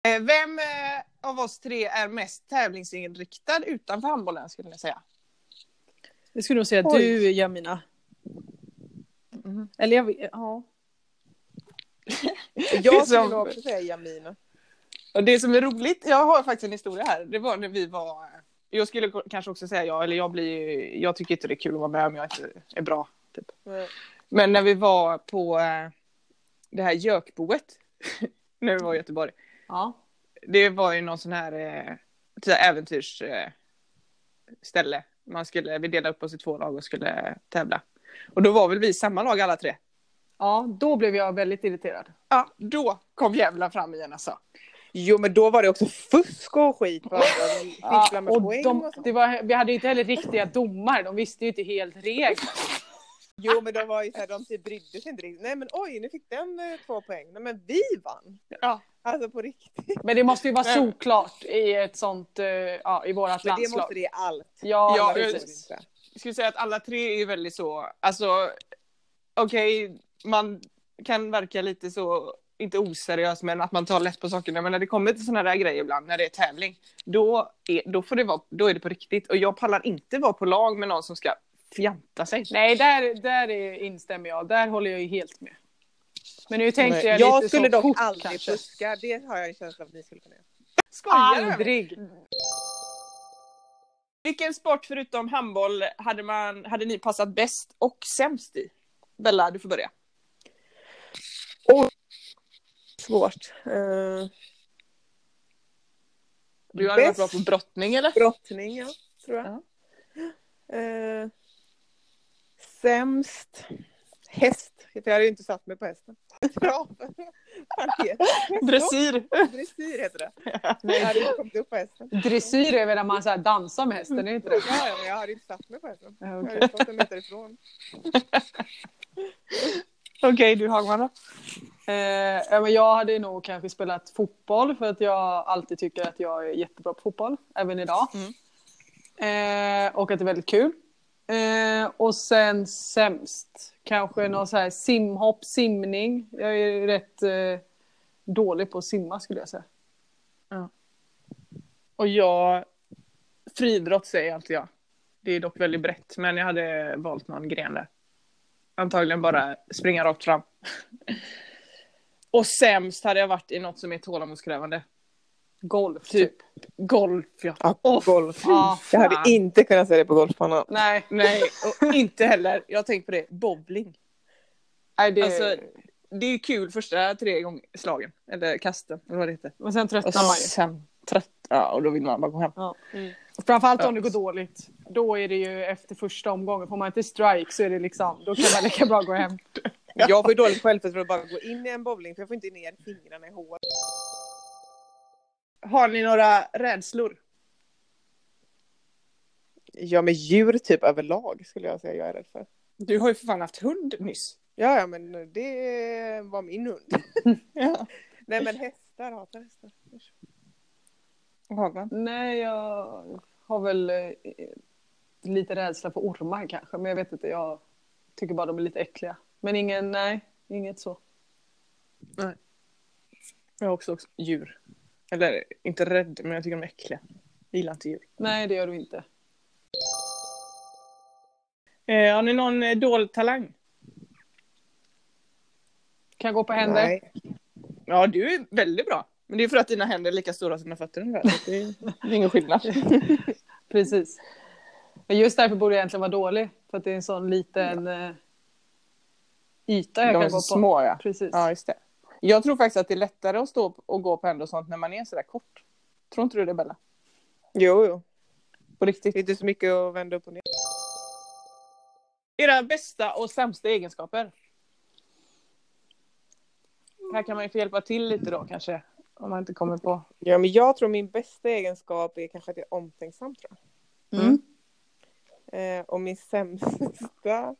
Eh, Vem eh, av oss tre är mest tävlingsinriktad utanför handbollen skulle ni säga?
Jag skulle nog säga
Oj.
du, Jamina.
Mhm.
Eller jag vet, ja.
Jag skulle nog också säga Jamina.
Och det som är roligt, jag har faktiskt en historia här. Det var när vi var, jag skulle kanske också säga ja, eller jag blir, jag tycker inte det är kul att vara med om jag inte är bra. Typ. Men när vi var på eh, det här Jökboet, när vi var i Göteborg.
Ja.
Det var ju någon sån här eh, typ äventyrs eh, ställe. Man skulle, vi delade upp oss i två lag och skulle tävla. Och då var väl vi samma lag alla tre.
Ja, då blev jag väldigt irriterad.
Ja, då kom jävlar fram igen alltså.
Jo men då var det också fusk och skit på. De
Ja, och de,
och
det var, vi hade ju inte heller riktiga domare, de visste ju inte helt reglerna.
Jo men de var ju såhär, de typ brydde sig inte riktigt. Nej men oj nu fick den eh, två poäng. Nej men vi vann.
Ja.
Alltså på riktigt.
Men det måste ju vara
Nej.
solklart i ett sånt, eh, ja, i vårat
Men det
landslag.
måste det i allt.
Ja,
Ja,
precis.
Jag skulle säga att alla tre är ju väldigt så, alltså okej, man kan verka lite så, inte oseriös, men att man tar lätt på sakerna. Men när det kommer till sådana där grejer ibland, när det är tävling, då är, då får det vara, då är det på riktigt. Och jag pallar inte vara på lag med någon som ska fjanta sig.
Nej, där, där är, instämmer jag. Där håller jag ju helt med. Men nu tänkte jag,
jag
lite
skulle
så
dock
kort
aldrig
kanske.
fuska. Det har jag en känsla av att ni skulle kunna göra.
Skojar du med?
Aldrig.
Vilken sport förutom handboll hade, man, hade ni passat bäst och sämst i? Bella, du får börja.
Svårt. Uh,
Du hade varit bra på brottning eller?
brottning ja, tror jag. Eh, sämst. Häst. För jag hade ju inte satt mig på hästen. Trav.
Dressyr.
Dressyr heter det. Jag hade inte kommit upp på hästen.
Dressyr är väl när man så här dansar med hästen, är det inte det?
Ja, ja, men jag hade inte satt mig på hästen.
Ja,
Jag hade stått en meter ifrån.
Okej, du Hagman då?
Eh, ja, men jag hade nog kanske spelat fotboll för att jag alltid tycker att jag är jättebra på fotboll, även idag. Eh, och att det är väldigt kul. Eh, och sen sämst, kanske någon så här simhopp, simning. Jag är rätt eh, dålig på att simma skulle jag säga.
Och jag, friidrott säger alltid jag. Det är dock väldigt brett, men jag hade valt någon gren där. Antagligen bara springa rakt fram. Och sämst hade jag varit i något som är tålamodskrävande.
Golf,
Typ
typ.
golf, ja.
Ja,
Åh,
golf.
Ja,
Jag hade inte kunnat se det på golfbanan.
nej,
Nej, och inte heller, jag har tänkt på det, bowling.
nej det...
Alltså, det är ju kul första tre gång slagen, eller kasten, eller vad det heter.
men sen tröttnar man ju.
sen trött, ja, och då vill man bara gå hem.
Ja. Och Framförallt om det går dåligt. Då är det ju efter första omgången. Får man inte strike så är det liksom, då kan man lika bra gå hem.
Jag får ju dåligt självförtroende att bara gå in i en bowling för jag får inte ner fingrarna i håret.
Har ni några rädslor?
Ja men djur typ överlag skulle jag säga jag är rädd för.
Du har ju för fan haft hund nyss.
Ja ja men det var min hund.
Ja.
Nej men hästar, hatar hästar. Usch.
Hagman.
Nej, jag har väl eh, lite rädsla för ormar kanske. Men jag vet inte, jag tycker bara de är lite äckliga. Men ingen, nej, inget så.
Jag har också, också djur. Eller inte rädd, men jag tycker de är äckliga. Jag gillar inte djur.
Nej, det gör du inte.
Eh, har ni någon eh, dold talang?
Kan gå på händer.
Nej.
Ja, du är väldigt bra. Men det är för att dina händer är lika stora som dina fötter ungefär. så Det är, det är ingen skillnad.
Precis. Men just därför borde jag egentligen vara dålig. För att det är en sån liten eh, yta jag
De är
kan
så
gå på.
små ja.
Precis.
Ja, just det. Jag tror faktiskt att det är lättare att stå och gå på händer och sånt när man är sådär kort. Tror inte du det Bella?
Jo, jo.
På riktigt.
Det är inte så mycket att vända upp och ner.
Era bästa och sämsta egenskaper? Här kan man ju få hjälpa till lite då kanske. Om man inte kommer på.
Ja, men jag tror min bästa egenskap är kanske att jag är omtänksam tror jag.
Mm.
Eh, och min sämsta...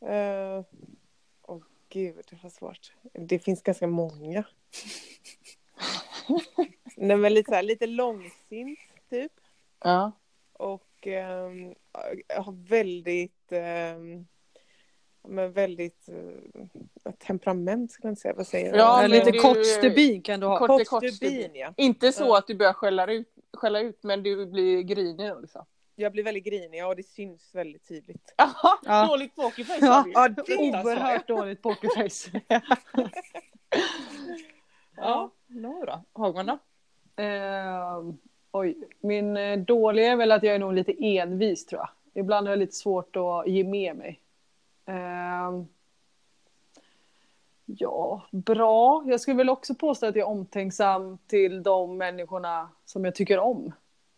Eh, gud, det var svårt. Det finns ganska många. Nej, men lite, så här, lite långsint, typ.
Ja.
Och jag har väldigt... ehm, men väldigt eh, temperament, skulle jag inte säga. Vad säger jag?
Ja,
Ja,
men
lite
du-
kort stubin kan du ha.
Kort-
Kort, stubin, ja.
Inte så
Ja.
att du börjar skälla ut, skälla ut men du blir grinig liksom.
Jag blir väldigt grinig och det syns väldigt tydligt.
Jaha,
Ja.
dåligt pokerface
Ja,
har vi.
ja, det-
Oerhört dåligt pokerface.
Ja, nå då. Hagman då?
Eh, oj, min eh, dåliga är väl att jag är nog lite envis tror jag. Ibland har jag lite svårt att ge med mig. Eh, ja, bra. Jag skulle väl också påstå att jag är omtänksam till de människorna som jag tycker om.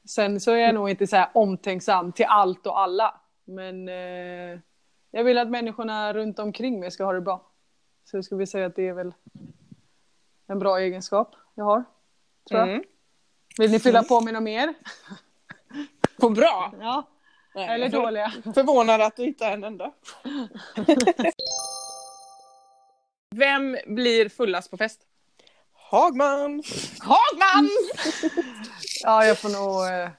Sen så är jag nog inte så här omtänksam till allt och alla. Men eh, jag vill att människorna runt omkring mig ska ha det bra. Så jag skulle vilja säga att det är väl en bra egenskap jag har. Tror jag.
Mm.
Vill ni fylla på med något mer?
På bra?
Ja.
Nej,
Eller
är
dåliga?
Förvånad att du hittar en enda. Vem blir fullast på fest?
Hagman!
Hagman!
Ja, jag får nog... eh,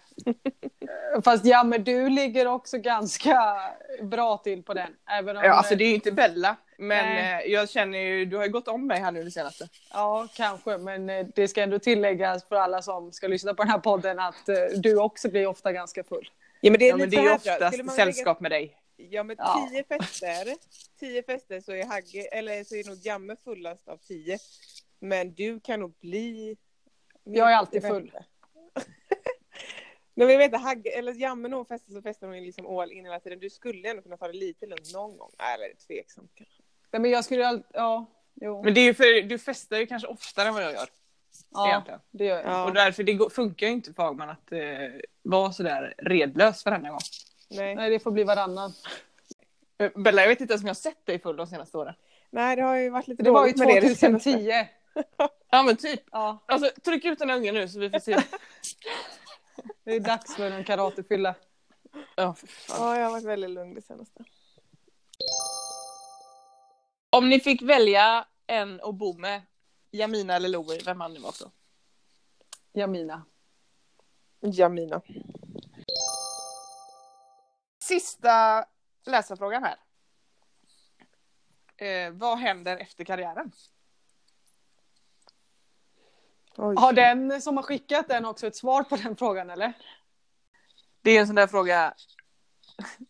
Fast ja, men du ligger också ganska bra till på den. Även om,
Ja, alltså
eh,
det är ju inte Bella. Men
Nej.
eh, jag känner ju, du har ju gått om mig här nu det senaste.
ja, kanske. Men det ska ändå tilläggas för alla som ska lyssna på den här podden att du också blir ofta ganska full.
Ja men det är
Ja, men
lite
det är ju oftast sällskap med dig.
Ja men
Ja.
tio fester, tio fester så är Hagge, eller så är nog Jamme fullast av tio. Men du kan nog bli...
Jag är alltid full.
inte. Men jag vet inte, Hagge, eller Jamme nog festar så festar hon liksom all in hela tiden. Du skulle ändå kunna ta det lite lugnt någon gång. Nej, eller tveksamt kanske.
Nej, men jag skulle alltid... Ja, jo.
Men det är ju för du festar ju kanske oftare än vad jag gör.
Ja,
egentligen.
det gör jag.
Ja.
Och därför det funkar ju inte för Hagman att eh, vara sådär redlös varenda gång.
Nej.
Nej, det får bli varannan.
Eh, Bella, jag vet inte ens om jag har sett dig full de senaste åren.
Nej, det har ju varit lite
Det var ju
dåligt med det det senaste.
2010.
Ja men typ.
Ja,
Alltså tryck ut den här ungen nu så vi får se.
det är dags för en karatefylla.
Ja, för fan.
Ja, jag har varit väldigt lugn det senaste.
Om ni fick välja en att bo med, Jamina eller Louie, vem hade ni valt då?
Jamina.
Jamina.
Sista läsarfrågan här. Eh, vad händer efter karriären?
Oj.
Har den som har skickat den också ett svar på den frågan eller?
Det är en sån där fråga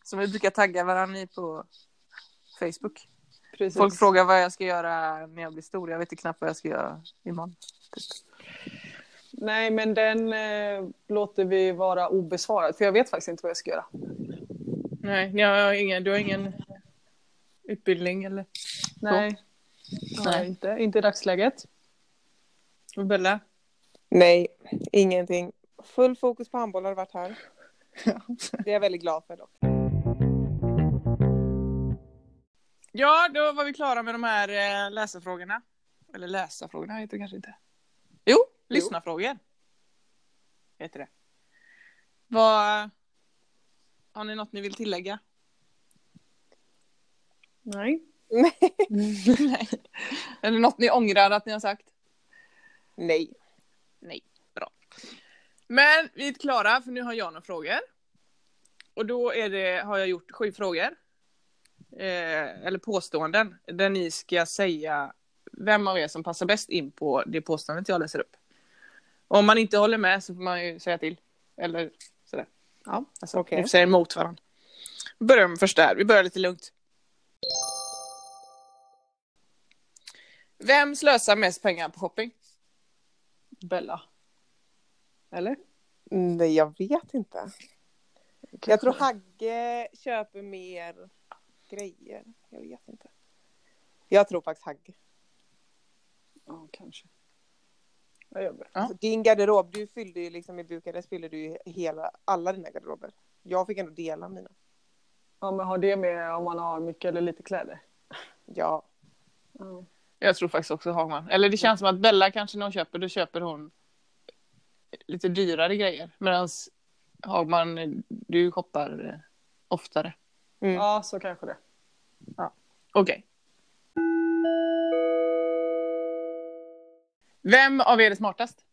som vi brukar tagga varandra i på Facebook.
Precis.
Folk frågar vad jag ska göra när jag blir stor. Jag vet inte knappt vad jag ska göra imorgon. Typ.
Nej, men den eh, låter vi vara obesvarad. För jag vet faktiskt inte vad jag ska göra.
Nej, ni har ingen, du har ingen utbildning eller?
Nej, jag
Nej.
inte. Inte i dagsläget.
Bella?
Nej, ingenting. Full fokus på handboll har det varit här. Det är jag väldigt glad för dock.
Ja, då var vi klara med de här eh, läsarfrågorna. Eller läsarfrågorna heter det kanske inte. Jo, lyssnarfrågor. Heter det. Vad... Har ni något ni vill tillägga?
Nej.
Nej. Är det något ni ångrar att ni har sagt?
Nej.
Nej, bra. Men vi är klara för nu har jag några frågor. Och då är det, har jag gjort sju frågor. Eh, eller påståenden. Där ni ska säga vem av er som passar bäst in på det påståendet jag läser upp. Och om man inte håller med så får man ju säga till. Eller sådär. Ja, alltså
Okej.
ni säger emot varandra. Vi börjar med första här. Vi börjar lite lugnt. Vem slösar mest pengar på shopping?
Bella. Eller?
Nej, jag vet inte. Jag tror Hagge köper mer grejer. Jag vet inte. Jag tror faktiskt Hagge.
Ja, kanske.
Ja.
Alltså, din garderob, du fyllde ju liksom i Bukarest fyllde du ju hela, alla dina garderober. Jag fick ändå dela mina.
Ja, men har det med om man har mycket eller lite kläder?
Ja.
Ja.
Jag tror faktiskt också Hagman. Eller det känns som att Bella kanske när hon köper, då köper hon lite dyrare grejer. Medan Hagman, du shoppar eh, oftare.
Mm.
ja, så kanske det.
Okej. Vem av er är smartast?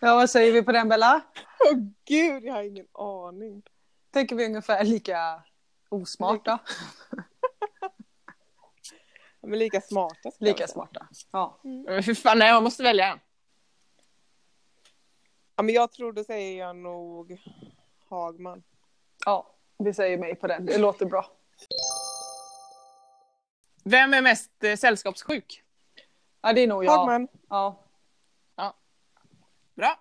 Ja, vad säger vi på den Bella?
Åh gud, jag har ingen aning.
Tänker vi ungefär lika osmarta?
De är lika smarta.
Lika smarta. Ja.
Men För fan, nej, jag måste välja en.
Ja, men jag tror då säger jag nog Hagman.
ja, vi säger mig på den. Det låter bra.
Vem är mest eh, sällskapssjuk?
Ja, det är nog jag.
Hagman.
Ja.
Bra.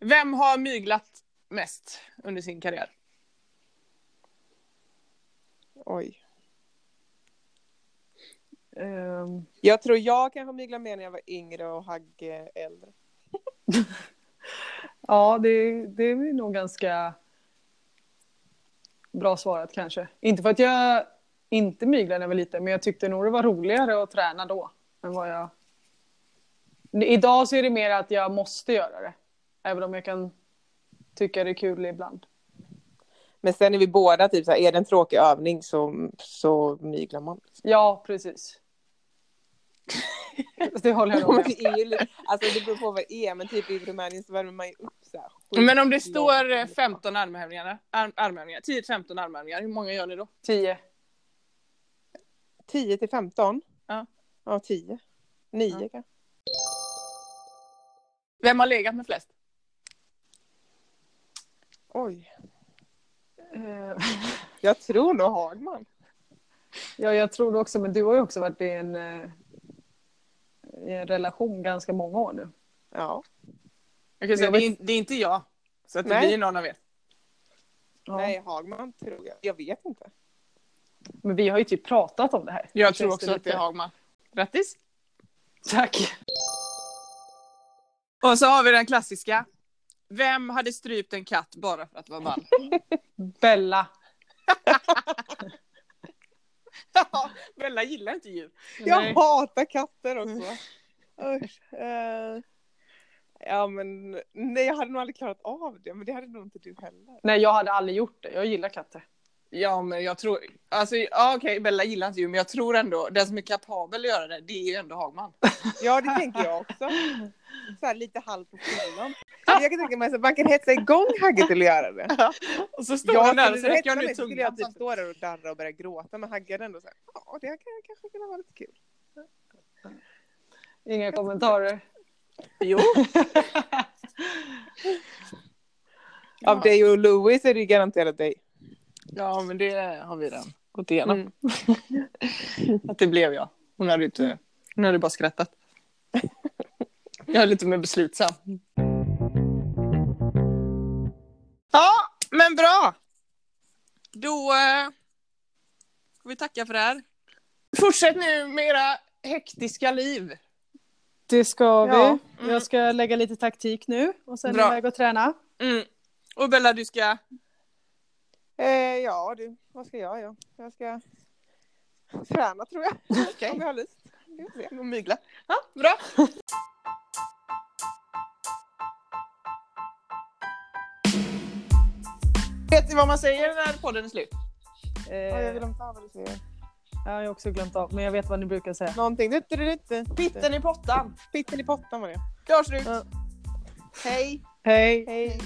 Vem har myglat mest under sin karriär?
Oj.
Ehm,
Jag tror jag kanske myglade mer när jag var yngre och Hagge äldre.
ja, det, det är nog ganska bra svarat kanske. Inte för att jag inte myglade när jag var liten, men jag tyckte nog det var roligare att träna då. Än vad jag... Idag så är det mer att jag måste göra det. Även om jag kan tycka det är kul ibland.
Men sen är vi båda typ så här, är det en tråkig övning så, så myglar man.
Ja, precis. det håller jag med
lite- alltså det beror på vad det är, men typ i Rumänien så värmer man ju upp så här
Men om det står eh, 15 armhävningar, arm, armhävningar 10-15 armhävningar, hur många gör ni då?
10.
10 till 15?
Ja.
Ja, 10. 9
Ja.
kanske.
Vem har legat med flest?
Oj.
Eh,
Jag tror nog Hagman.
Ja, jag tror det också, men du har ju också varit i en, eh, i en relation ganska många år nu.
Ja.
Jag kan säga,
Jag
det,
vet-
är, det är inte jag. Så att det
Nej.
blir någon av er.
Ja.
Nej, Hagman tror jag. Jag vet inte.
Men vi har ju typ pratat om det här.
Jag tror också att det är Hagman. Grattis!
Tack.
Och så har vi den klassiska. Vem hade strypt en katt bara för att vara ball?
Bella.
Ja, Bella gillar inte djur.
Jag
Nej.
hatar katter också. Usch. eh, ja, men nej, jag hade nog aldrig klarat av det, men det hade nog inte du heller.
Nej, jag hade aldrig gjort det. Jag gillar katter.
Ja, men jag tror... Alltså, ja, okej, Bella gillar inte djur, men jag tror ändå den som är kapabel att göra det, det är ju ändå Hagman.
Ja, det tänker jag också. Så här, lite halv på fyllan. Jag kan tänka mig att man kan hetsa igång Hagge till att göra det.
Och så står
Jag
han där och
skulle
så räcker han ut
så skulle jag
tungan.
typ stå där och darra och börja gråta, men Hagge är ändå så här, ja, det här kan kanske kunna vara lite kul.
Inga kommentarer.
Jo.
Av dig och Louis är det ju garanterat dig.
Ja, men det har vi redan gått igenom.
Mm.
Att det blev jag. Hon hade inte... Hon hade bara skrattat. Jag är lite mer beslutsam. Men bra! Då eh, får vi tacka för det här. Fortsätt nu med era hektiska liv.
Det ska vi.
Ja.
Mm.
Jag ska lägga lite taktik nu och sen
Bra.
iväg och träna.
Mm. Och Bella, du ska...
Eh, ja, du, vad ska jag göra? Jag ska träna tror jag.
Okej.
Om jag har lust. Vi får se.
Och mygla. Ja, bra. Vet ni vad man säger när podden är slut?
Eh,
Ja, jag vad du säger.
har också glömt av, men jag vet vad ni brukar säga.
Någonting. Du, du, du, du.
Pitten i pottan.
Pitten i pottan var det.
Klar slut.
Ja.
Hej.
Hej!
Hej.